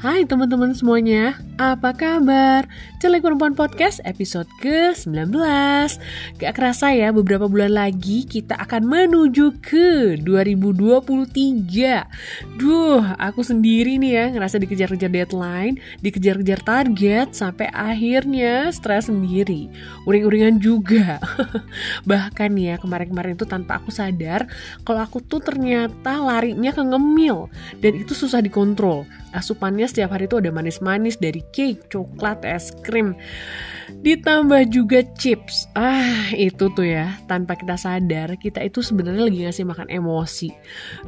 Hai teman-teman semuanya, apa kabar? Celek Perempuan Podcast episode ke-19 Gak kerasa ya, beberapa bulan lagi kita akan menuju ke 2023 Duh, aku sendiri nih ya, ngerasa dikejar-kejar deadline Dikejar-kejar target, sampai akhirnya stres sendiri. Uring-uringan juga. Bahkan ya, kemarin-kemarin itu tanpa aku sadar Kalau aku tuh ternyata larinya ke ngemil Dan itu susah dikontrol Asupannya setiap hari itu ada manis-manis dari cake, coklat, es krim. Ditambah juga chips. Ah, itu tuh ya, tanpa kita sadar kita itu sebenarnya lagi ngasih makan emosi.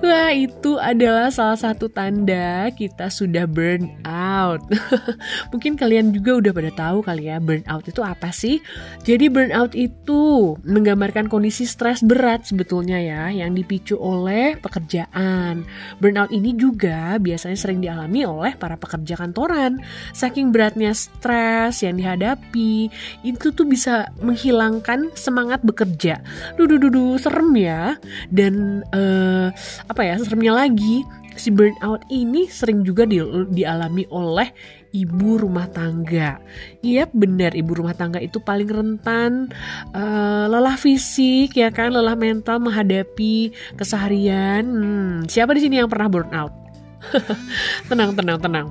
Wah, itu adalah salah satu tanda kita sudah burn out. Mungkin kalian juga udah pada tahu kali ya, burn out itu apa sih? Jadi burn out itu menggambarkan kondisi stres berat sebetulnya ya, yang dipicu oleh pekerjaan. Burnout ini juga biasanya sering dialami oleh para pekerja kantoran. Saking beratnya stres yang dihadapi, itu tuh bisa menghilangkan semangat bekerja. Duh, duh, duh, serem ya. Dan uh, apa ya, seremnya lagi, si burnout ini sering juga di, dialami oleh ibu rumah tangga. Iya benar ibu rumah tangga itu paling rentan uh, lelah fisik ya kan, lelah mental menghadapi keseharian. Hmm, siapa di sini yang pernah burnout? tenang, tenang, tenang.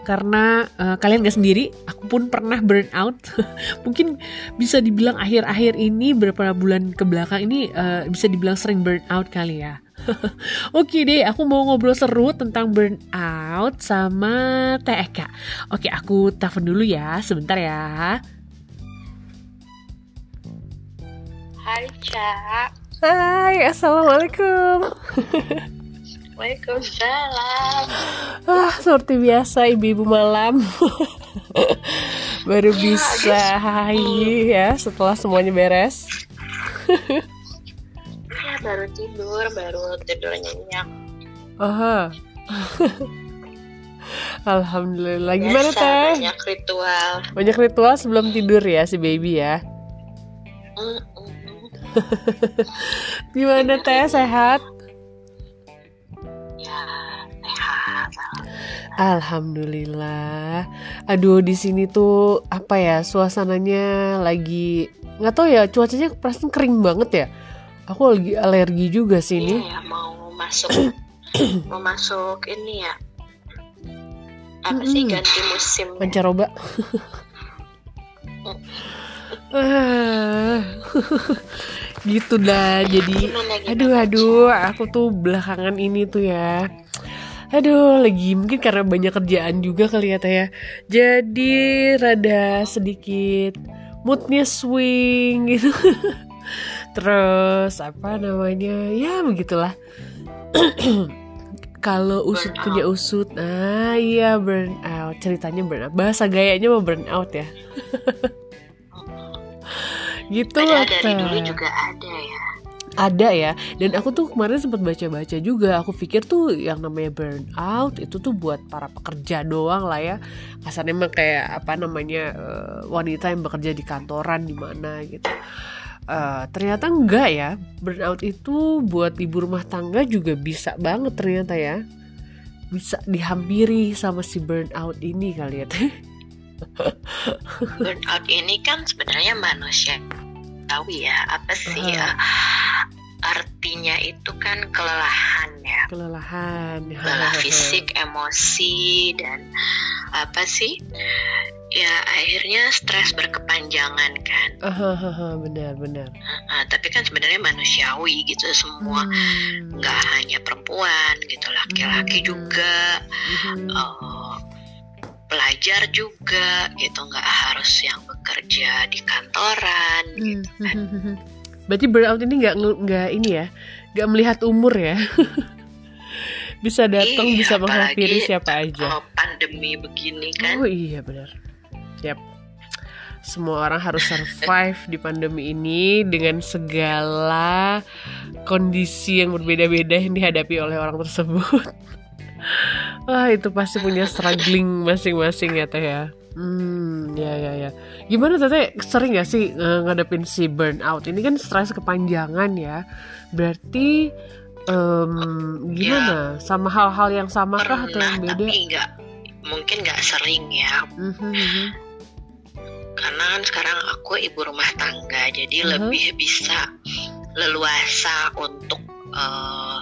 Karena uh, kalian gak sendiri, aku pun pernah burn out. Mungkin bisa dibilang akhir-akhir ini beberapa bulan ke belakang ini uh, bisa dibilang sering burn out kali ya. Oke deh, aku mau ngobrol seru tentang burnout sama TEK. Oke, aku telepon dulu ya, sebentar ya. Hai, Cak. Hai, Assalamualaikum. Waalaikumsalam. Ah, seperti biasa ibu-ibu malam. Baru ya, bisa hai ya setelah semuanya beres. ya baru tidur, baru tidur nyenyak. Aha. Alhamdulillah. Gimana Biasa, teh? Banyak ritual. Banyak ritual sebelum tidur ya si baby ya. Mm-mm. Gimana teh sehat? Alhamdulillah. Aduh di sini tuh apa ya suasananya lagi nggak tahu ya cuacanya perasaan kering banget ya. Aku lagi alergi juga sih ini. Iya, mau masuk, mau masuk ini ya. Apa sih ganti musim? Pancaroba. Ah. gitu dah jadi aduh aduh aku tuh belakangan ini tuh ya aduh lagi mungkin karena banyak kerjaan juga kali ya Teh ya. Jadi rada sedikit moodnya swing gitu. Terus apa namanya? Ya begitulah. Kalau usut Burnout. punya usut ah iya burn out. Ceritanya burn out. Bahasa gayanya mau burn out ya. Gitu Padahal loh, dari dulu juga ada ya. Ada ya. Dan aku tuh kemarin sempat baca-baca juga. Aku pikir tuh yang namanya burnout itu tuh buat para pekerja doang lah ya. Kasarnya emang kayak apa namanya eh, wanita yang bekerja di kantoran di mana gitu. Eh, ternyata enggak ya. Burnout itu buat ibu rumah tangga juga bisa banget ternyata ya. Bisa dihampiri sama si burnout ini kali ya. Burnout ini kan sebenarnya manusia tahu ya apa sih Aha. ya artinya itu kan kelelahan ya kelelahan lelah fisik, emosi dan apa sih? Ya akhirnya stres berkepanjangan kan. Benar benar Ah, tapi kan sebenarnya manusiawi gitu semua Hmm. nggak hanya perempuan gitu, laki-laki Hmm. juga, Mhm. eh, pelajar juga gitu, nggak harus yang bekerja di kantoran gitu. kan. Hmm. Berarti burnout ini nggak nggak ini ya, nggak melihat umur ya. bisa datang, Iya, bisa menghampiri siapa aja. Kalau pandemi begini kan, Oh iya benar. Yap. Semua orang harus survive di pandemi ini dengan segala kondisi yang berbeda-beda yang dihadapi oleh orang tersebut. Wah itu pasti punya struggling masing-masing ya teh ya. Hmm ya ya ya. Gimana teteh sering gak sih eh, ngadepin si burnout ini kan stres kepanjangan ya. Berarti em, gimana? Sama hal-hal yang sama kah atau yang beda? tapi nggak mungkin nggak sering ya Mhm. karena kan sekarang aku ibu rumah tangga jadi Mhm. lebih bisa leluasa untuk eh,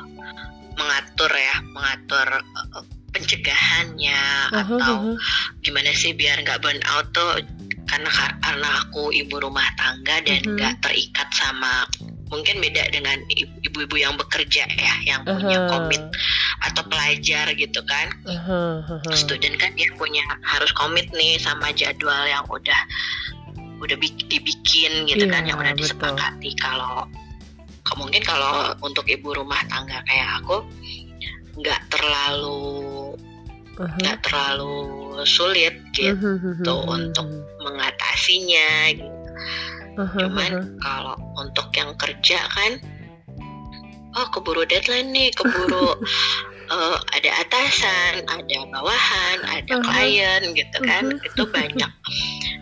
mengatur ya mengatur eh, pencegahannya Aha, atau aha. gimana sih biar nggak burn out tuh karena karena aku ibu rumah tangga dan Mhm. nggak terikat sama mungkin beda dengan ibu-ibu yang bekerja ya yang punya Aha. komit atau pelajar gitu kan Aha, aha. student kan dia punya harus komit nih sama jadwal yang udah udah bi- dibikin gitu kan Iya, yang udah betul. disepakati kalau mungkin kalau untuk ibu rumah tangga kayak aku nggak terlalu Aha. nggak terlalu sulit gitu Mhm, mhm, untuk mhm. mengatasinya gitu. Aha, cuman aha. kalau untuk yang kerja kan oh keburu deadline nih keburu eh, ada atasan ada bawahan ada Aha. klien gitu kan Mhm. itu banyak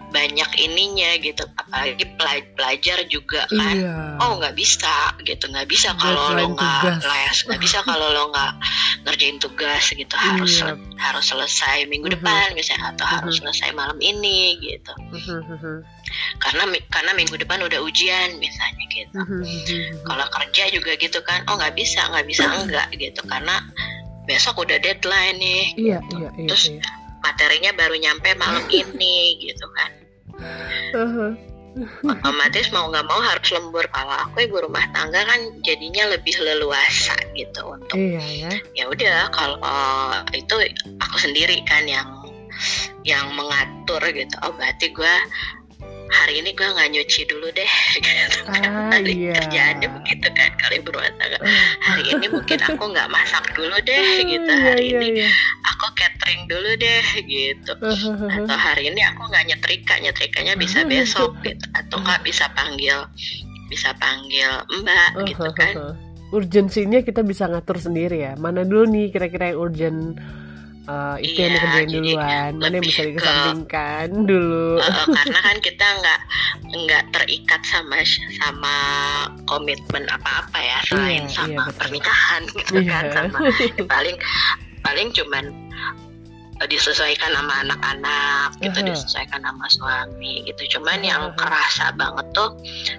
banyak ininya gitu apalagi pela- pelajar juga kan Iya. oh nggak bisa gitu nggak bisa kalau lo nggak les nggak bisa kalau lo nggak ngerjain tugas gitu harus Iya. sel- harus selesai minggu Mhm. depan misalnya atau harus Mhm. selesai malam ini gitu mhm. karena karena minggu depan udah ujian misalnya gitu mhm. kalau kerja juga gitu kan oh nggak bisa nggak bisa enggak gitu karena besok udah deadline nih Iya, iya, iya. Terus- iya. materinya baru nyampe malam ini gitu kan Aha. otomatis mau nggak mau harus lembur kalau aku ibu rumah tangga kan jadinya lebih leluasa gitu untuk Iya ya. ya udah kalau itu aku sendiri kan yang yang mengatur gitu oh berarti gue hari ini gue nggak nyuci dulu deh gitu kan Ah, Hari iya. kerjaannya begitu kan kalau ibu rumah tangga Ah. hari ini mungkin aku nggak masak dulu deh gitu Iya, hari iya, ini iya. aku catering dulu deh gitu aha. atau hari ini aku nggak nyetrika nyetrikanya bisa besok gitu atau nggak bisa panggil bisa panggil mbak gitu kan Urgensinya kita bisa ngatur sendiri ya. Mana dulu nih kira-kira yang urgent eh, itu yang Iya, dikerjain jadi duluan, mana yang bisa ke- dikesampingkan dulu. Eh, eh, karena kan kita nggak nggak terikat sama sama komitmen apa-apa ya Iya, selain iya, sama betul. pernikahan gitu Iya. kan sama paling paling cuman eh, disesuaikan sama anak-anak gitu Aha. disesuaikan sama suami gitu cuman Aha, yang kerasa banget tuh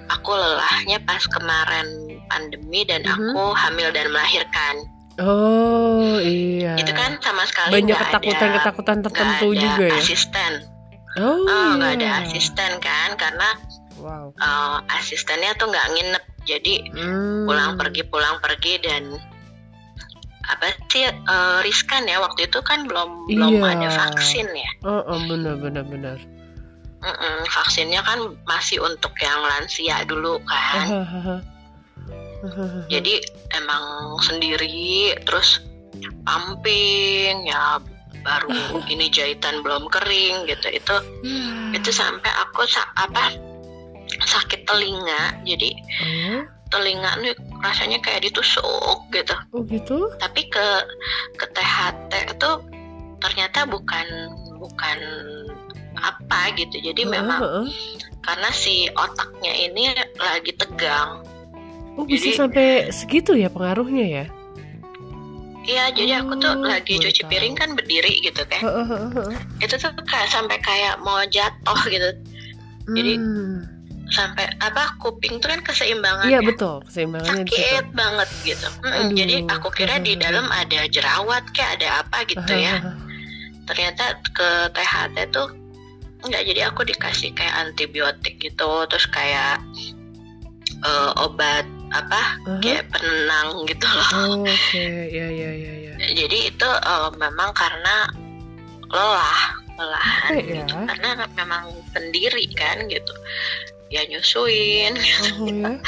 aku lelahnya pas kemarin pandemi dan Mhm. aku hamil dan melahirkan Oh iya. itu kan sama sekali banyak ketakutan-ketakutan tertentu ada juga ya. asisten Oh, Oh, iya. ada asisten kan karena Wow. eh, asistennya tuh nggak nginep jadi Hmm. pulang pergi pulang pergi dan apa sih eh, riskan ya waktu itu kan belum belum Iya. ada vaksin ya Oh, oh benar benar benar. Mm-mm, vaksinnya kan masih untuk yang lansia dulu kan. jadi emang sendiri terus pumping ya baru ini jahitan belum kering gitu itu Ya. itu sampai aku sa- apa sakit telinga jadi Oh, telinga nih rasanya kayak ditusuk gitu oh gitu? tapi ke ke THT itu ternyata bukan bukan apa gitu jadi memang Heeh. karena si otaknya ini lagi tegang Oh bisa Jadi- sampai segitu ya pengaruhnya ya? Iya, jadi aku tuh Oh, lagi cuci tahu. piring kan berdiri gitu kan. Itu tuh kayak sampai kayak mau jatuh gitu. Jadi, Hmm. Sampai apa kuping tuh kan keseimbangan. Iya betul keseimbangannya. Sakit banget gitu. Mm, Aduh. Jadi aku kira di dalam ada jerawat kayak ada apa gitu ya. Ternyata ke THT tuh enggak jadi aku dikasih kayak antibiotik gitu terus kayak eh, obat apa Aha. kayak penenang gitu loh. Oh, Oke, ya ya ya ya. Jadi itu eh, memang karena lelah, lelahan Capek ya. gitu. Karena memang sendiri kan gitu. Ya nyusuin gitu. Oh ya.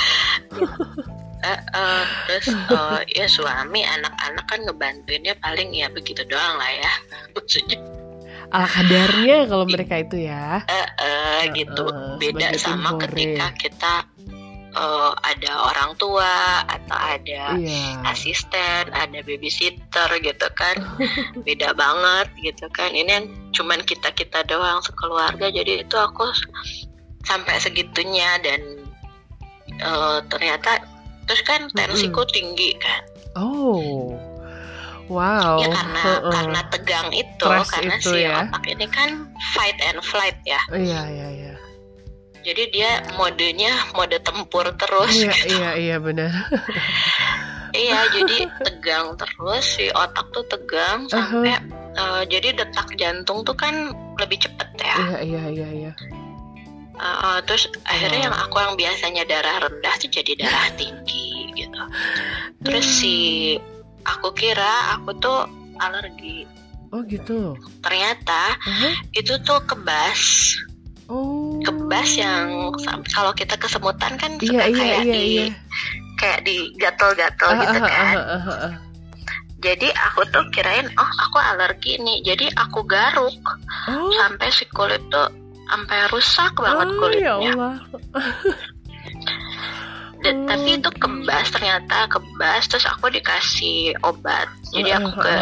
Eh, eh, terus eh, ya suami, anak-anak kan ngebantuinnya paling ya begitu doang lah ya. Maksudnya Ala kadarnya kalau mereka itu ya. eh, eh, gitu. Heeh, Beda sebagai tim sama ketika kita eh, ada orang tua atau ada Iya. asisten, ada babysitter gitu kan, beda banget gitu kan. Ini yang cuman kita kita doang sekeluarga, jadi itu aku sampai segitunya dan eh, ternyata terus kan tensiku tinggi kan. Oh. Wow. Ya karena Heeh. karena tegang itu, Stres karena itu si ya. otak ini kan fight and flight ya. Iya iya iya. Jadi dia modenya mode tempur terus. Iya gitu. iya iya benar. Iya, jadi tegang terus si otak tuh tegang sampai eh, jadi detak jantung tuh kan lebih cepet ya. Iya iya iya iya. Eh, eh, terus akhirnya Oh. yang aku yang biasanya darah rendah tuh jadi darah tinggi gitu. Terus Hmm. si aku kira aku tuh alergi. Oh gitu. Ternyata Aha. itu tuh kebas. Oh. Kebas yang kalau kita kesemutan kan Iya suka iya kayak iya di iya. kayak di gatel-gatel Ah, gitu ah, kan. ah, ah, ah, ah. Jadi aku tuh kirain oh aku alergi nih. Jadi aku garuk Oh. sampai si kulit tuh sampai rusak banget Oh, ya kulitnya. Allah. Dan- Hmm. Tapi itu kebas ternyata kebas terus aku dikasih obat. Jadi aku ke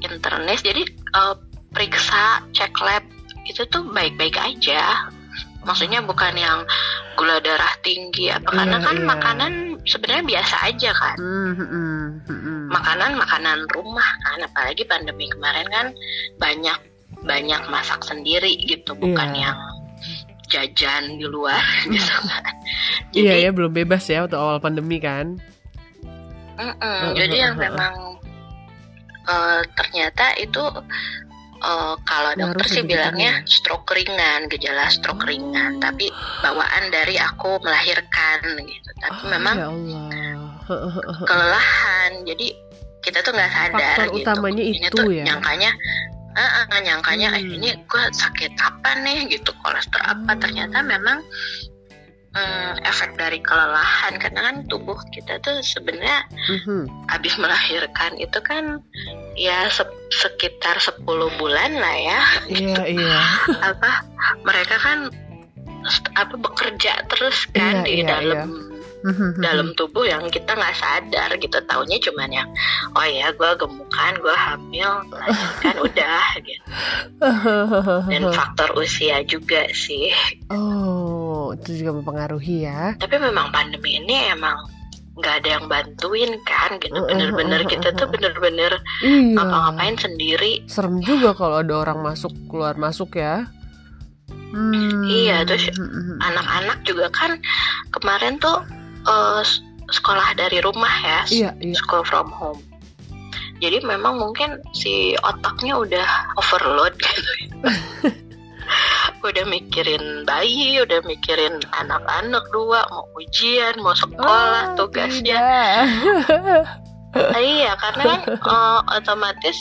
internis jadi eh, periksa cek lab itu tuh baik-baik aja. Maksudnya bukan yang gula darah tinggi apa karena Iya, kan iya. makanan sebenarnya biasa aja kan. Hmm, hmm, hmm, hmm. Makanan makanan rumah kan apalagi pandemi kemarin kan banyak banyak masak sendiri gitu bukan Iya. yang jajan di luar gitu kan. Iya Jadi ya belum bebas ya waktu awal pandemi kan. Mm-mm, Heeh, jadi yang memang eh, ternyata itu eh, kalau Ngaruh dokter sih bilangnya gigitannya. stroke ringan, gejala stroke Oh. ringan, tapi bawaan dari aku melahirkan gitu. Tapi Oh, memang ya Allah. Kelelahan, jadi kita tuh nggak sadar Faktor gitu. utamanya ini itu tuh ya? nyangkanya, eh, eh, nyangkanya eh, Hmm. ini gue sakit apa nih gitu, kolesterol apa? Ternyata memang hmm, efek dari kelelahan karena kan tubuh kita tuh sebenarnya Mhm. habis melahirkan itu kan ya se- sekitar 10 bulan lah ya Iya iya. apa mereka kan apa bekerja terus kan Iya, di iya, dalam Mhm, dalam tubuh yang kita nggak sadar gitu taunya cuman yang oh ya gue gemukan gue hamil melahirkan udah gitu dan faktor usia juga sih Oh, itu juga mempengaruhi ya. tapi memang pandemi ini emang nggak ada yang bantuin kan gitu bener-bener kita tuh uh. bener-bener Iya. ngapa-ngapain sendiri Serem juga kalau ada orang masuk keluar masuk ya. Hmm. Iya, terus Mhm. anak-anak juga kan kemarin tuh eh, s- sekolah dari rumah ya, Iya iya. school from home. Jadi memang mungkin si otaknya udah overload gitu. udah mikirin bayi, udah mikirin anak-anak dua, mau ujian, mau sekolah, Ah, tugasnya. tidak. Ah, iya, karena kan eh, otomatis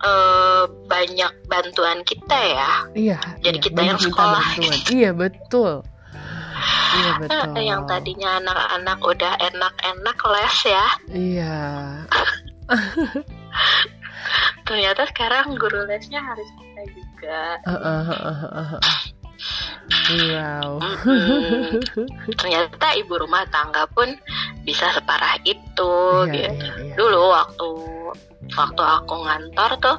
eh, banyak bantuan kita ya. Iya. Jadi iya, kita yang sekolah. bantuan. Iya betul. Iya betul. Eh, yang tadinya anak-anak udah enak-enak les ya, Iya. ternyata sekarang guru lesnya harus kita juga. Wow. Mm-mm. ternyata ibu rumah tangga pun bisa separah itu Iya, gitu. iya, iya. Dulu waktu waktu aku ngantor tuh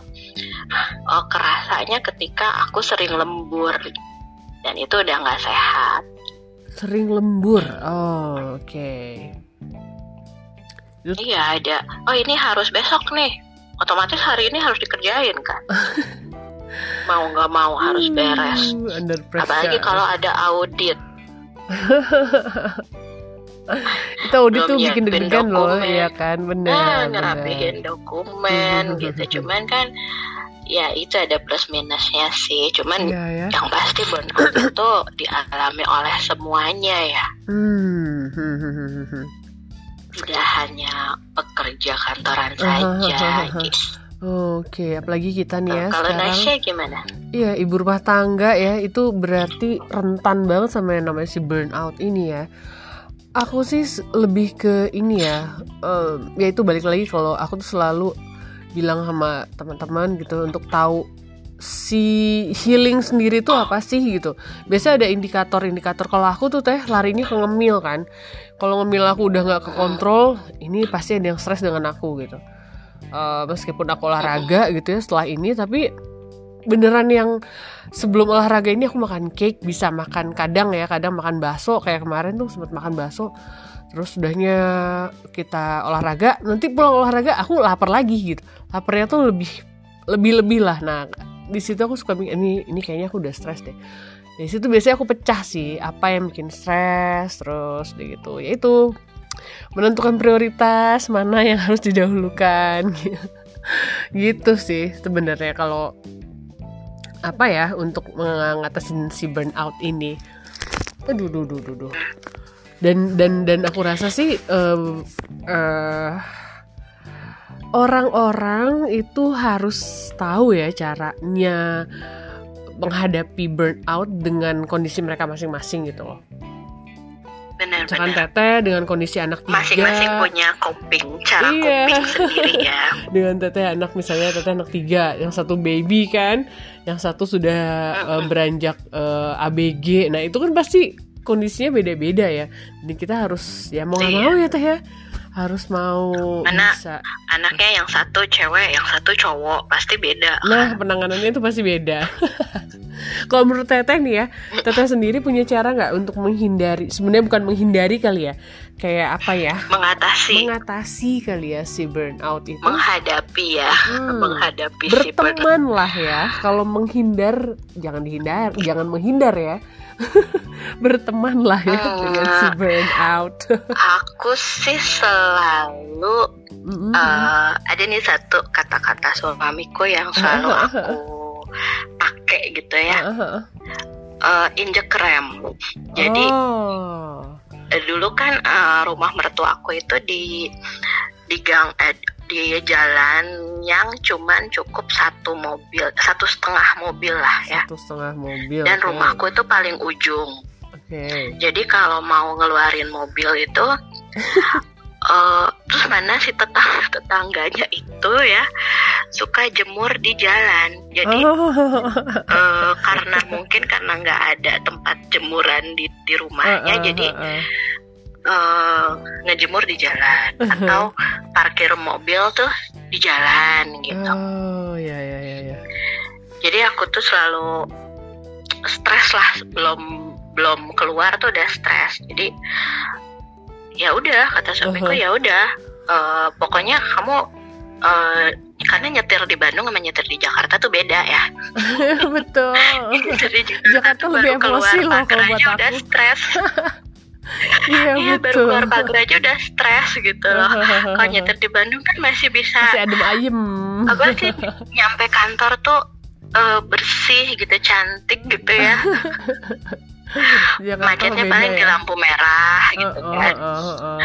oh, kerasanya ketika aku sering lembur dan itu udah nggak sehat. Sering lembur. Oh, oke. Iya ada. Oh ini harus besok nih. Otomatis hari ini harus dikerjain kan. mau nggak mau harus beres. Uh. Apalagi kalau ada audit. itu audit tuh bikin deg-degan loh, iya kan? Bener. Nah, bener. ngerapihin dokumen gitu. Cuman kan ya itu ada plus minusnya sih. Cuman Iya ya. yang pasti burnout itu dialami oleh semuanya ya. Hmm. Tidak hanya pekerja kantoran saja. gitu. Oke, apalagi kita nih ya Kalau sekarang. Nasya gimana? Iya, ibu rumah tangga ya itu berarti rentan banget sama yang namanya si burnout ini ya. Aku sih lebih ke ini ya, eh, ya itu balik lagi kalau aku tuh selalu bilang sama teman-teman gitu untuk tahu si healing sendiri tuh apa sih gitu. Biasanya ada indikator-indikator. Kalau aku tuh teh larinya ke ngemil kan. Kalau ngemil aku udah nggak kekontrol, ini pasti ada yang stres dengan aku gitu. Eh, meskipun aku olahraga gitu ya setelah ini, tapi beneran yang sebelum olahraga ini aku makan cake bisa makan kadang ya kadang makan bakso kayak kemarin tuh sempat makan bakso terus sudahnya kita olahraga nanti pulang olahraga aku lapar lagi gitu. Laparnya tuh lebih lebih lebih lah. Nah di situ aku suka ini ini kayaknya aku udah stres deh. Di situ biasanya aku pecah sih apa yang bikin stres terus gitu. Yaitu menentukan prioritas mana yang harus didahulukan. Gitu sih sebenarnya kalau apa ya untuk mengatasi si burnout ini. Aduh duh duh duh, duh. Dan dan dan aku rasa sih uh, uh, orang-orang itu harus tahu ya caranya menghadapi burnout dengan kondisi mereka masing-masing gitu loh. Benar Misalkan teteh dengan kondisi anak tiga. Masing-masing punya coping cara Iya. coping sendiri ya. Dengan teteh anak misalnya teteh anak tiga yang satu baby kan yang satu sudah eh, beranjak eh, ABG nah itu kan pasti kondisinya beda-beda ya. Dan kita harus ya mau nggak Iya. mau ya teh ya. Harus mau Mana- bisa. anaknya yang satu cewek yang satu cowok pasti beda. Nah penanganannya itu pasti beda. Kalau menurut teteh nih ya teteh sendiri punya cara nggak untuk menghindari sebenarnya bukan menghindari kali ya kayak apa ya? Mengatasi. Mengatasi kali ya si burnout itu. Menghadapi ya Hmm. menghadapi si burnout. berteman lah ya kalau menghindar jangan dihindar jangan menghindar ya berteman lah ya Hmm. dengan si burnout aku sih selalu Mm-mm. eh, ada nih satu kata-kata suamiku yang selalu aku pakai gitu ya eh, injek rem jadi oh. dulu kan eh, rumah mertua aku itu di di gang eh, di jalan yang cuman cukup satu mobil satu setengah mobil lah ya satu setengah mobil dan oke. rumahku itu paling ujung oke jadi kalau mau ngeluarin mobil itu eh, terus mana si tetangga tetangganya itu ya suka jemur di jalan jadi oh. eh, karena mungkin karena nggak ada tempat jemuran di di rumahnya Ah, ah, jadi ah, ah. Eh, ngejemur di jalan atau parkir mobil tuh di jalan gitu. oh ya ya ya ya Jadi aku tuh selalu stres lah belum belum keluar tuh udah stres. Jadi ya udah kata suamiku Uh-huh. ya udah eh, pokoknya kamu eh, karena nyetir di Bandung sama nyetir di Jakarta tuh beda ya. betul Nyetir di Jakarta tuh lebih baru keluar loh kalau buat aja udah aku. stres. Iya Iya baru betul keluar pagar aja udah stres gitu loh. Kalau nyetir di Bandung kan masih bisa masih adem ayem apa sih nyampe kantor tuh eh, bersih gitu cantik gitu ya Jakarta macetnya beda paling ya. di lampu merah gitu Oh, oh, kan oh, oh, oh.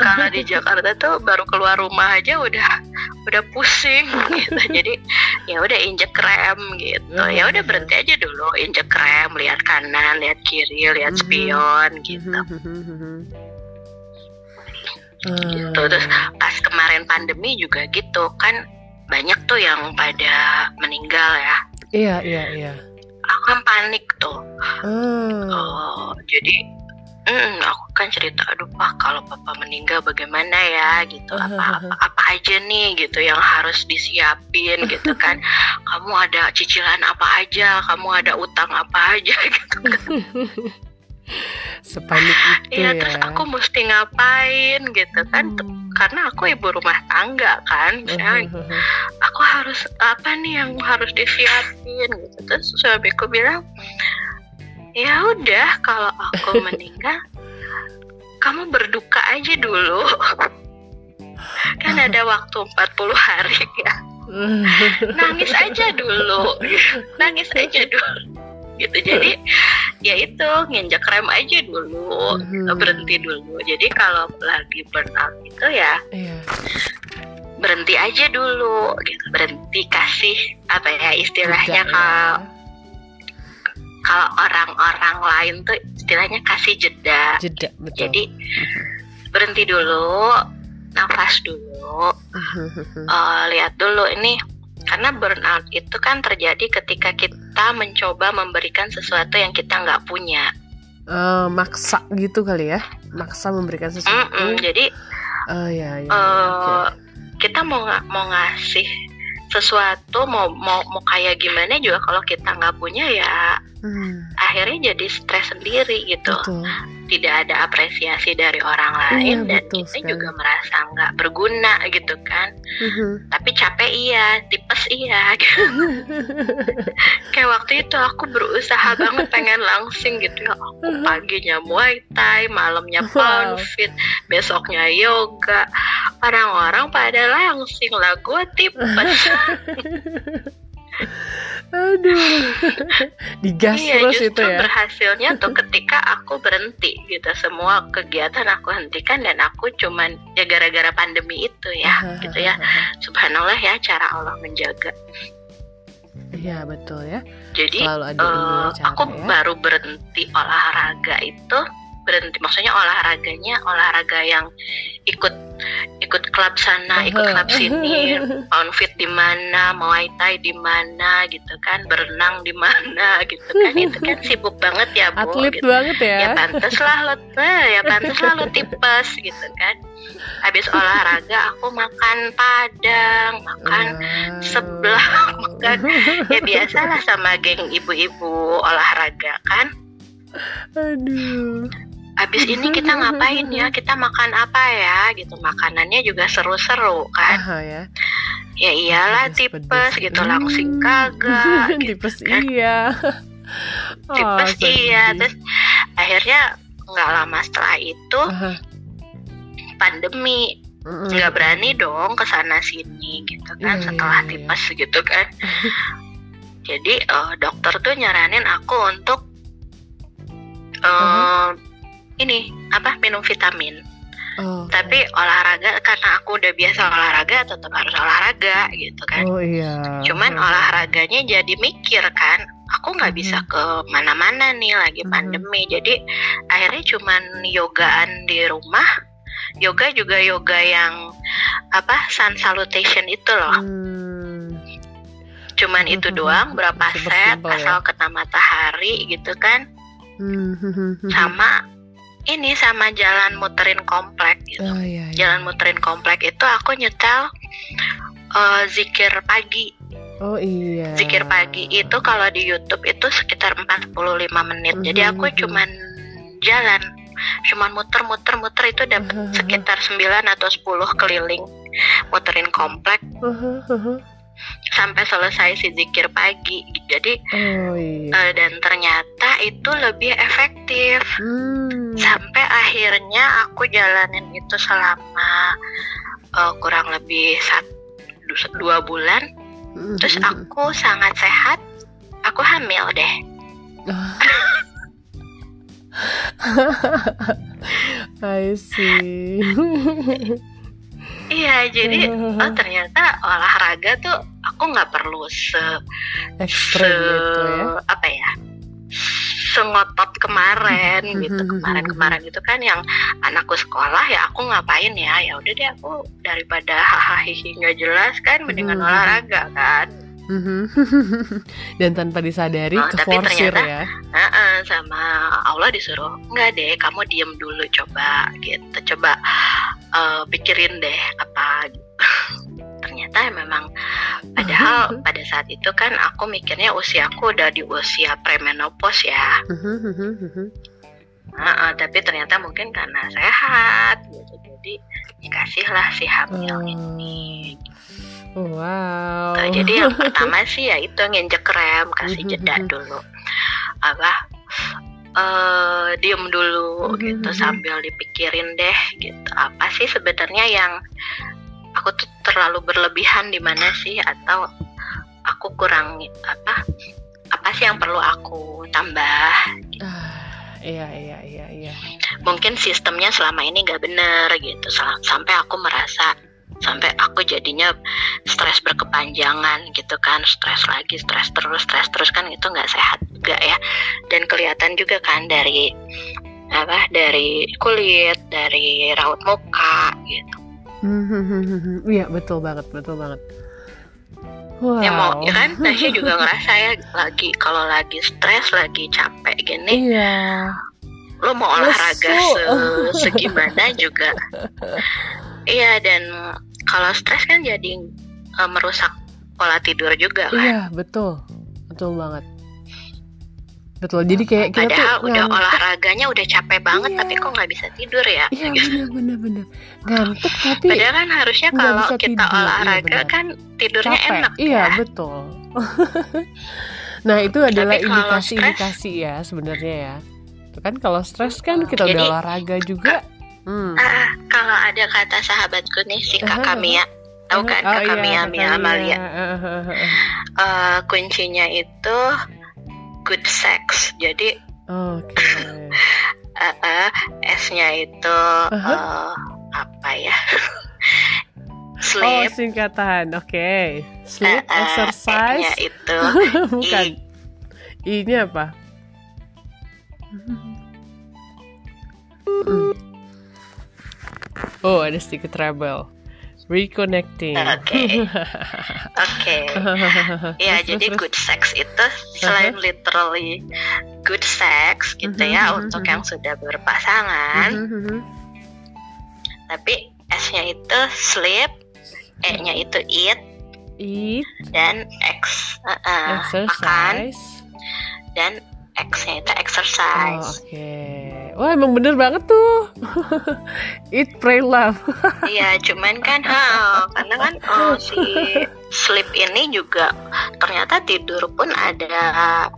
Kalau di Jakarta tuh baru keluar rumah aja udah udah pusing gitu. Jadi ya udah injek rem gitu. Ya udah berhenti aja dulu injek rem lihat kanan lihat kiri lihat Mhm. spion gitu. gitu. Terus pas kemarin pandemi juga gitu kan banyak tuh yang pada meninggal ya. Iya, iya, iya. aku kan panik tuh. Ah. Oh, jadi mm, aku kan cerita, aduh pak kalau papa meninggal bagaimana ya? Gitu, apa apa apa aja nih? Gitu yang harus disiapin gitu kan, kamu ada cicilan apa aja, kamu ada utang apa aja? Gitu kan, Sepanik itu iya ya. terus aku mesti ngapain gitu kan, Hmm. karena aku ibu rumah tangga kan, misalnya aku harus apa nih yang harus disiapin gitu. Terus suamiku bilang ya udah kalau aku meninggal kamu berduka aja dulu. Kan ada waktu 40 hari ya. Nangis aja dulu. Nangis aja dulu. Gitu jadi ya itu nginjak rem aja dulu. Mhm. berhenti dulu. Jadi kalau lagi burnout itu ya Iya. berhenti aja dulu. Gitu berhenti kasih apa ya istilahnya Jeda kalau ya. Kalau orang-orang lain tuh istilahnya kasih jeda. Jeda betul. jadi berhenti dulu nafas dulu eh, lihat dulu ini. Karena burnout itu kan terjadi ketika kita mencoba memberikan sesuatu yang kita nggak punya. Eh, maksa gitu kali ya? Maksa memberikan sesuatu. Mm-mm, jadi oh ya ya, eh, oke. kita mau nga- mau ngasih sesuatu mau mau mau kayak gimana juga kalau kita nggak punya ya Hmm, akhirnya jadi stres sendiri gitu betul. tidak ada apresiasi dari orang Iya, lain dan betul kita sekali. juga merasa nggak berguna gitu kan Mhm. tapi capek iya tipes iya kayak waktu itu aku berusaha banget pengen langsing gitu ya aku paginya muay thai malamnya pound Wow. fit besoknya yoga orang-orang pada langsing lah gue tipes Aduh. Digas iya terus justru itu ya. berhasilnya tuh ketika aku berhenti gitu semua kegiatan aku hentikan dan aku cuman ya gara-gara pandemi itu ya gitu ya subhanallah ya cara Allah menjaga Iya, betul ya. jadi Selalu ada dua cara aku ya. baru berhenti olahraga itu berhenti maksudnya olahraganya olahraga yang ikut ikut klub sana ikut Aha. klub sini pound fit di mana muay thai di mana gitu kan berenang di mana gitu kan itu kan sibuk banget ya bu Atlet gitu. banget ya ya. pantas lah lo ya pantas lah lo tipes gitu kan habis olahraga aku makan padang makan Wow. sebelah makan ya biasalah sama geng ibu-ibu olahraga kan Aduh. Habis ini kita ngapain ya kita makan apa ya gitu makanannya juga seru-seru kan Aha ya. ya iyalah tipes gitu langsing Hmm. kagak gitu Tipes kan. iya. tipes Oh, iya terus akhirnya nggak lama setelah itu Aha. pandemi nggak berani dong ke sana sini gitu kan Iya, setelah iya, iya. tipes gitu kan jadi eh, dokter tuh nyaranin aku untuk eh Uh-huh. Ini apa minum vitamin Oh, tapi olahraga karena aku udah biasa olahraga tetap harus olahraga gitu kan Oh iya. cuman Oh. olahraganya jadi mikir kan aku nggak bisa ke mana-mana nih lagi Mhm. pandemi jadi akhirnya cuman yogaan di rumah yoga juga yoga yang apa sun salutation itu loh Hmm. cuman itu doang berapa Super set simple ya. asal kena matahari gitu kan Hmm, hmm, hmm, hmm. sama ini sama jalan muterin komplek gitu Oh iya. iya. jalan muterin komplek itu aku nyetel eh, zikir pagi Oh iya. zikir pagi itu kalau di YouTube itu sekitar 45 menit jadi aku Mhm. cuman jalan cuman muter-muter-muter itu dapat Mhm. sekitar 9 atau 10 keliling muterin komplek Aha, aha. Sampai selesai si zikir pagi jadi Oh iya. eh, dan ternyata itu lebih efektif Hmm. sampai akhirnya aku jalanin itu selama eh, kurang lebih satu dua bulan Hmm, terus aku sangat sehat aku hamil deh I see. iya jadi oh ternyata olahraga tuh aku nggak perlu se, se gitu ya. apa ya sengotot kemarin gitu kemarin kemarin itu kan yang anakku sekolah ya aku ngapain ya ya udah deh aku daripada hahaha nggak jelas kan mendingan Mhm. olahraga kan Mhm. Dan tanpa disadari Oh, tapi keforsir ternyata- ya. Heeh, sama Allah disuruh enggak deh kamu diem dulu coba gitu coba eh, pikirin deh apa gitu ternyata memang padahal pada saat itu kan aku mikirnya usiaku udah di usia premenopause ya Mhm, mhm, mhm. Heeh, tapi ternyata mungkin karena sehat gitu jadi dikasihlah si hamil Oh. ini Wow. Tuh, jadi yang pertama sih ya itu nginjek rem kasih Mhm, jeda mhm. dulu apa eh diem dulu gitu sambil dipikirin deh gitu apa sih sebenarnya yang aku tuh terlalu berlebihan di mana sih? Atau aku kurang apa apa sih yang perlu aku tambah? Ah, iya iya iya iya. mungkin sistemnya selama ini nggak bener gitu. Sampai aku merasa sampai aku jadinya stres berkepanjangan gitu kan. Stres lagi stres terus stres terus kan itu nggak sehat juga ya. Dan kelihatan juga kan dari apa dari kulit dari raut muka gitu Iya betul banget betul banget. Wow. ya mau ya kan Tasya juga ngerasa ya lagi kalau lagi stres lagi capek gini Iya. lo mau olahraga se segimana juga iya dan kalau stres kan jadi eh, merusak pola tidur juga kan Iya betul betul banget. Betul jadi kayak kita tuh Padahal udah ngantuk. olahraganya udah capek banget Iya. tapi kok nggak bisa tidur ya? iya bener bener bener. Ngantuk tapi Padahal kan harusnya kalau kita tidur, iya olahraga benar. kan tidurnya capek. enak iya ya. betul. Nah itu adalah indikasi-indikasi ya sebenarnya ya. Itu kan kalau stres kan kita Jadi- udah olahraga juga. Hmm. Ah, kalau ada kata sahabatku nih si kakak Mia, tahu kan Oh, kakak iya, Mia Mia Amalia. Eh, kuncinya itu good sex. Jadi Oke. eh, eh, S-nya itu Aha. eh, apa ya? Oh, Sleep. singkatan. Oke. Sleep, eh, eh, exercise. E-nya itu Bukan. I-nya apa? Hmm. Oh, ada sedikit treble. Reconnecting. Oke. Oke. Ya, Terus, jadi terus, good sex itu selain literally good sex gitu Mhm, ya mhm, untuk yang sudah berpasangan, tapi S-nya itu sleep, E-nya itu eat Eat, dan X uh, uh, makan dan X-nya itu Oh, exercise. oke. Wah, emang bener banget tuh. Eat, pray, love. Iya, cuman kan ha, karena kan oh, si sleep ini juga ternyata tidur pun ada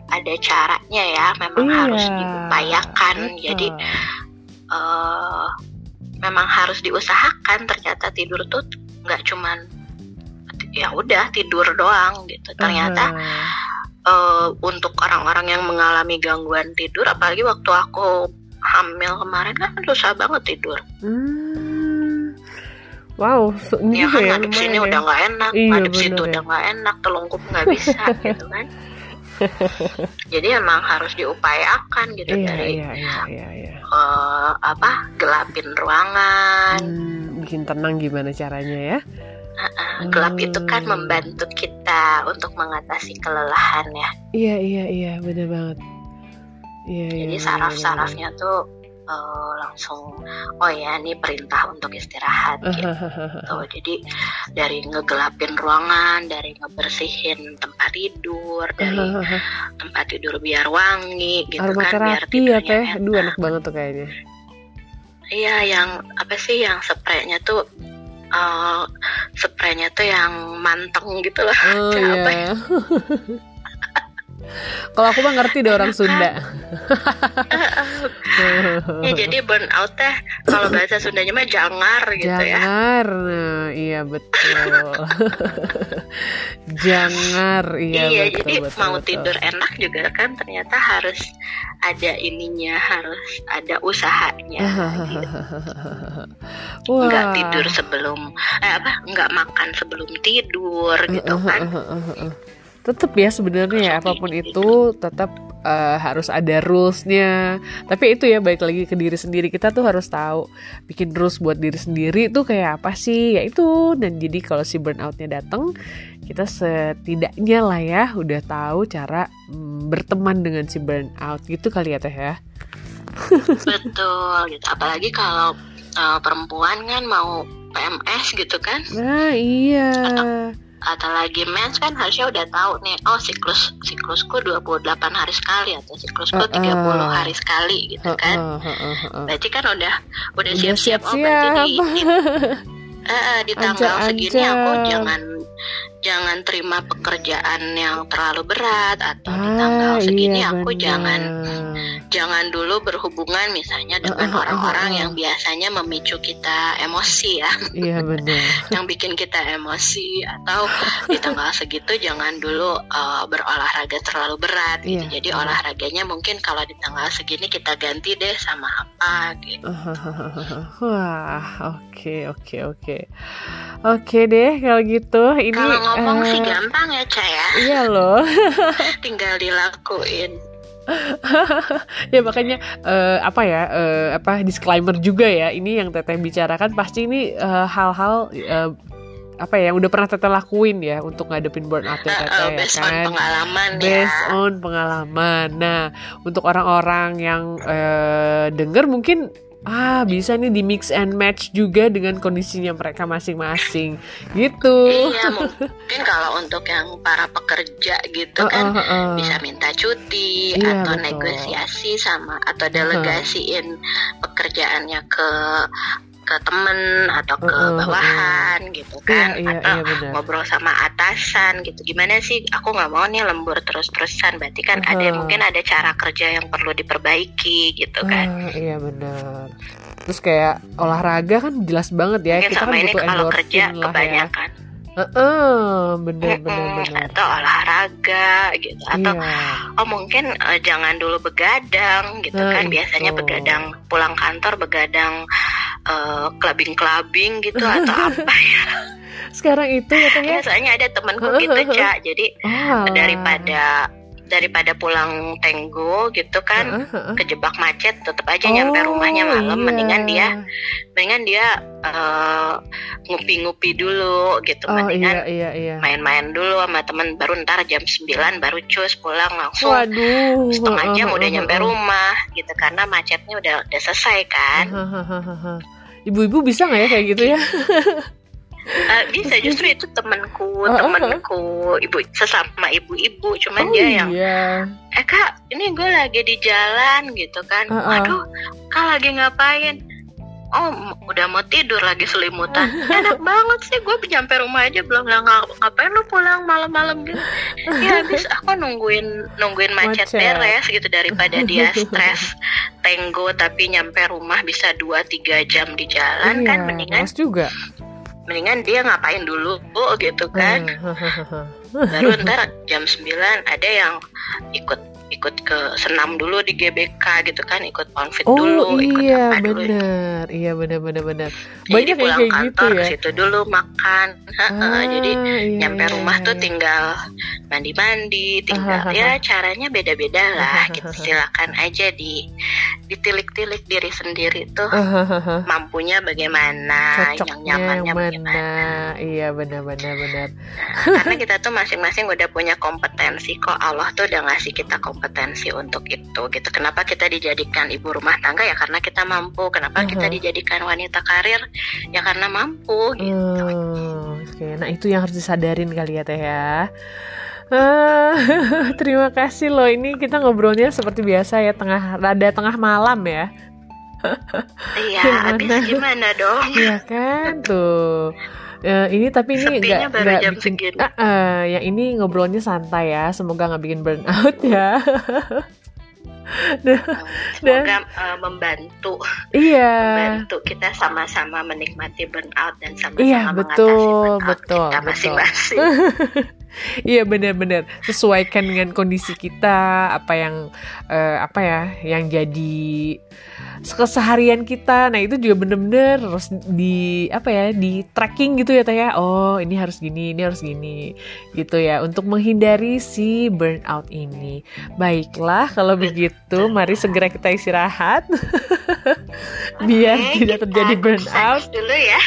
ada caranya ya, memang harus Iya, diupayakan. Jadi Betul. eh, memang harus diusahakan ternyata tidur tuh nggak cuman ya udah tidur doang gitu ternyata Aha. eh, untuk orang-orang yang mengalami gangguan tidur apalagi waktu aku hamil kemarin kan susah banget tidur Hmm. Wow, so- ini ya kan ya ngadep sini lumayan udah ya. nggak enak Iya, ngadep situ ya. udah nggak enak telungkup nggak bisa gitu kan jadi emang harus diupayakan gitu Iya, dari iya, iya, iya, iya. eh, apa gelapin ruangan Hmm, bikin tenang gimana caranya ya? Uh, gelap itu kan Hmm. membantu kita untuk mengatasi kelelahan ya. Iya, iya, iya, bener banget. Iya, iya. Jadi bener, saraf-sarafnya tuh uh, langsung oh ya ini perintah untuk istirahat gitu. Jadi dari ngegelapin ruangan, dari ngebersihin tempat tidur, dari tempat tidur biar wangi gitu kan biar ya tidurnya teh, enak. aduh enak banget tuh kayaknya. Iya, yang apa sih yang spraynya tuh uh, spraynya tuh yang manteng gitu loh. Oh apa iya. Kalau aku mah ngerti deh orang Sunda. Ya jadi burnout teh kalau bahasa Sundanya mah jangar gitu ya. Jangar, nah, iya betul. Jangar, iya, Iya, betul, jadi betul, mau betul. tidur enak juga kan ternyata harus ada ininya, harus ada usahanya. gitu. Wah. Nggak tidur sebelum eh apa? Nggak makan sebelum tidur gitu kan. Tetap ya sebenarnya ya apa pun itu tetap eh, harus ada rulesnya. Tapi itu ya baik lagi ke diri sendiri kita tuh harus tahu bikin rules buat diri sendiri tuh kayak apa sih ya itu. Dan jadi kalau si burnoutnya datang kita setidaknya lah ya udah tahu cara mm, berteman dengan si burnout gitu kali ya teh ya. Betul gitu. Apalagi kalau eh, perempuan kan mau PMS gitu kan Nah iya. atau lagi mens kan harusnya udah tahu nih oh siklus siklusku 28 hari sekali atau siklusku 30 Uh-uh. hari sekali gitu kan heeh. berarti kan udah udah siap-siap oh berarti di, di- eh, di tanggal segini aku jangan jangan terima pekerjaan yang terlalu berat atau di Ah, tanggal segini iya aku benar. jangan jangan dulu berhubungan misalnya dengan Uh, uh, uh, orang-orang uh, uh. yang biasanya memicu kita emosi ya Iya benar. yang bikin kita emosi atau di tanggal segitu jangan dulu uh, berolahraga terlalu berat gitu. Iya. Jadi olahraganya mungkin kalau di tanggal segini kita ganti deh sama apa gitu. Wah, oke oke oke. Oke deh kalau gitu ini Kalau ngomong eh, sih gampang ya, Ca ya. Iya loh. Tinggal dilakuin. ya makanya eh, apa ya eh, apa disclaimer juga ya ini yang teteh bicarakan pasti ini eh, hal-hal eh, apa ya yang udah pernah teteh lakuin ya untuk ngadepin burnout ya Uh, teteh uh, ya based on kan pengalaman based ya. on pengalaman nah untuk orang-orang yang eh, denger mungkin ah bisa nih di mix and match juga dengan kondisinya mereka masing-masing gitu iya mungkin kalau untuk yang para pekerja gitu kan uh, uh, uh. bisa minta cuti iya, atau betul. negosiasi sama atau delegasiin uh. pekerjaannya ke ke temen atau ke bawahan gitu iya, kan iya, iya, atau iya, ngobrol sama atasan gitu. Gimana sih? Aku nggak mau nih lembur terus-terusan. Berarti kan uh ada mungkin ada cara kerja yang perlu diperbaiki gitu kan. uh, iya benar. Terus kayak olahraga kan jelas banget ya mungkin kita kan butuh endorfin lah ya. kebanyakan. ya Uh, uh, bener, bener, bener. Atau olahraga gitu Atau yeah. oh mungkin uh, jangan dulu begadang gitu nah, kan Biasanya itu. begadang pulang kantor begadang uh, clubbing-clubbing gitu Atau apa ya Sekarang itu ya teh ya? Soalnya ada temanku gitu Cak Jadi oh. daripada daripada pulang tenggo gitu kan uh, uh, uh. kejebak macet tetap aja oh, nyampe rumahnya malam iya. mendingan dia mendingan dia uh, ngupi-ngupi dulu gitu oh, mendingan iya, iya, iya. main-main dulu sama temen baru ntar jam 9 baru cus pulang langsung Waduh. setengah jam uh, uh, udah nyampe rumah gitu karena macetnya udah udah selesai kan ibu-ibu bisa nggak ya kayak gitu ya Uh, bisa justru itu temanku oh, temanku. Ibu sesama ibu-ibu cuman oh, dia yang iya. eh kak ini gue lagi di jalan gitu kan. Uh, uh. aduh kak lagi ngapain? Oh udah mau tidur lagi selimutan. Enak banget sih gue nyampe rumah aja belum lah ngapain lu pulang malam-malam gitu? Ya habis aku nungguin nungguin macet, macet. beres gitu daripada dia stres tenggo tapi nyampe rumah bisa 2-3 jam di jalan iya, kan mendingan juga mendingan dia ngapain dulu gitu kan? Baru ntar jam 9 ada yang ikut ikut ke senam dulu di GBK gitu kan? Ikut konfit oh, dulu iya, ikut apa bener. dulu iya bener bener bener banyak jadi pulang kayak gitu kantor gitu ya? ke situ dulu makan. Ah, jadi iya, nyampe iya, rumah iya. tuh tinggal mandi mandi tinggal ah, ya caranya beda beda lah gitu silakan aja di ditilik-tilik diri sendiri tuh mampunya bagaimana Cocoknya yang nyamannya mana. bagaimana. iya benar benar benar. Nah, karena kita tuh masing-masing udah punya kompetensi kok. Allah tuh udah ngasih kita kompetensi untuk itu gitu. Kenapa kita dijadikan ibu rumah tangga? Ya karena kita mampu. Kenapa uh kita dijadikan wanita karir ya karena mampu gitu. Hmm, Oke, okay. nah itu yang harus disadarin kali ya teh ya. Uh, terima kasih loh ini kita ngobrolnya seperti biasa ya tengah rada tengah malam ya. Iya, habis gimana dong? Iya kan tuh. Uh, ini tapi ini nggak nggak bikin uh, uh, yang ini ngobrolnya santai ya semoga nggak bikin burnout ya semoga uh, membantu. Iya. Membantu kita sama-sama menikmati burnout dan sama-sama iya, betul, mengatasi betul, kita masing-masing Iya benar-benar. Sesuaikan dengan kondisi kita apa yang uh, apa ya yang jadi keseharian kita. Nah itu juga bener-bener harus di apa ya di tracking gitu ya teh ya. Oh ini harus gini ini harus gini gitu ya untuk menghindari si burnout ini. Baiklah kalau begitu mari segera kita istirahat biar okay, tidak terjadi burnout. dulu ya.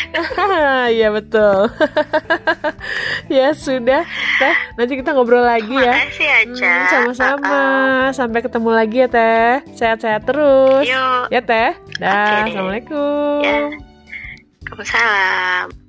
Iya betul. Ya sudah. Teh nanti kita ngobrol lagi ya. Makasih ya hmm, sama-sama. Uh sampai ketemu lagi ya teh. Sehat-sehat terus. Yuk. ya teh. Dah okay, assalamualaikum. Ya. Waalaikumsalam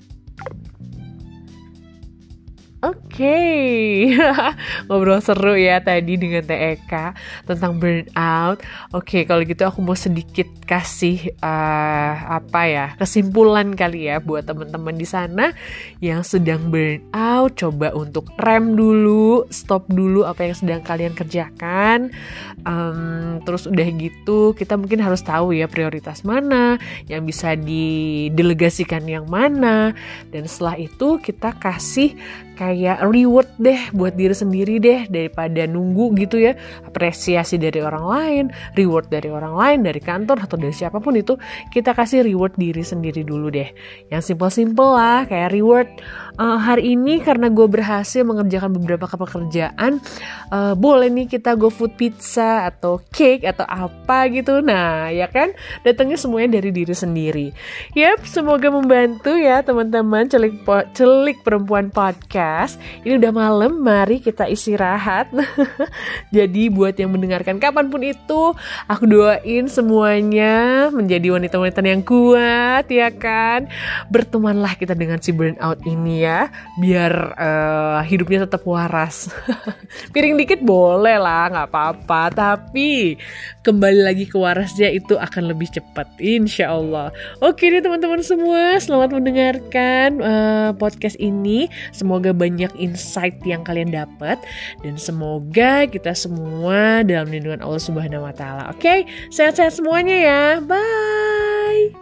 Oke, okay. ngobrol seru ya tadi dengan TEK tentang burnout. Oke, okay, kalau gitu aku mau sedikit kasih uh, apa ya kesimpulan kali ya buat teman-teman di sana yang sedang burnout. Coba untuk rem dulu, stop dulu apa yang sedang kalian kerjakan. Um, terus udah gitu kita mungkin harus tahu ya prioritas mana yang bisa didelegasikan yang mana. Dan setelah itu kita kasih kayak reward deh buat diri sendiri deh daripada nunggu gitu ya. Apresiasi dari orang lain reward dari orang lain dari kantor atau dari siapa pun itu kita kasih reward diri sendiri dulu deh. Yang simple-simple lah kayak reward. Uh, hari ini karena gue berhasil mengerjakan beberapa pekerjaan uh, boleh nih kita go food pizza atau cake atau apa gitu. Nah ya kan? Datangnya semuanya dari diri sendiri. Yap semoga membantu ya teman-teman celik celik perempuan podcast podcast. Ini udah malam mari kita istirahat. Jadi buat yang mendengarkan kapan pun itu, aku doain semuanya menjadi wanita-wanita yang kuat ya kan. Bertemanlah kita dengan si burnout ini ya, biar uh, hidupnya tetap waras. Piring dikit boleh lah, nggak apa-apa. Tapi kembali lagi ke warasnya itu akan lebih cepat, insya Allah. Oke deh teman-teman semua, selamat mendengarkan uh, podcast ini. Semoga banyak insight yang kalian dapat dan semoga kita semua dalam lindungan Allah Subhanahu wa taala. Oke, sehat-sehat semuanya ya. Bye.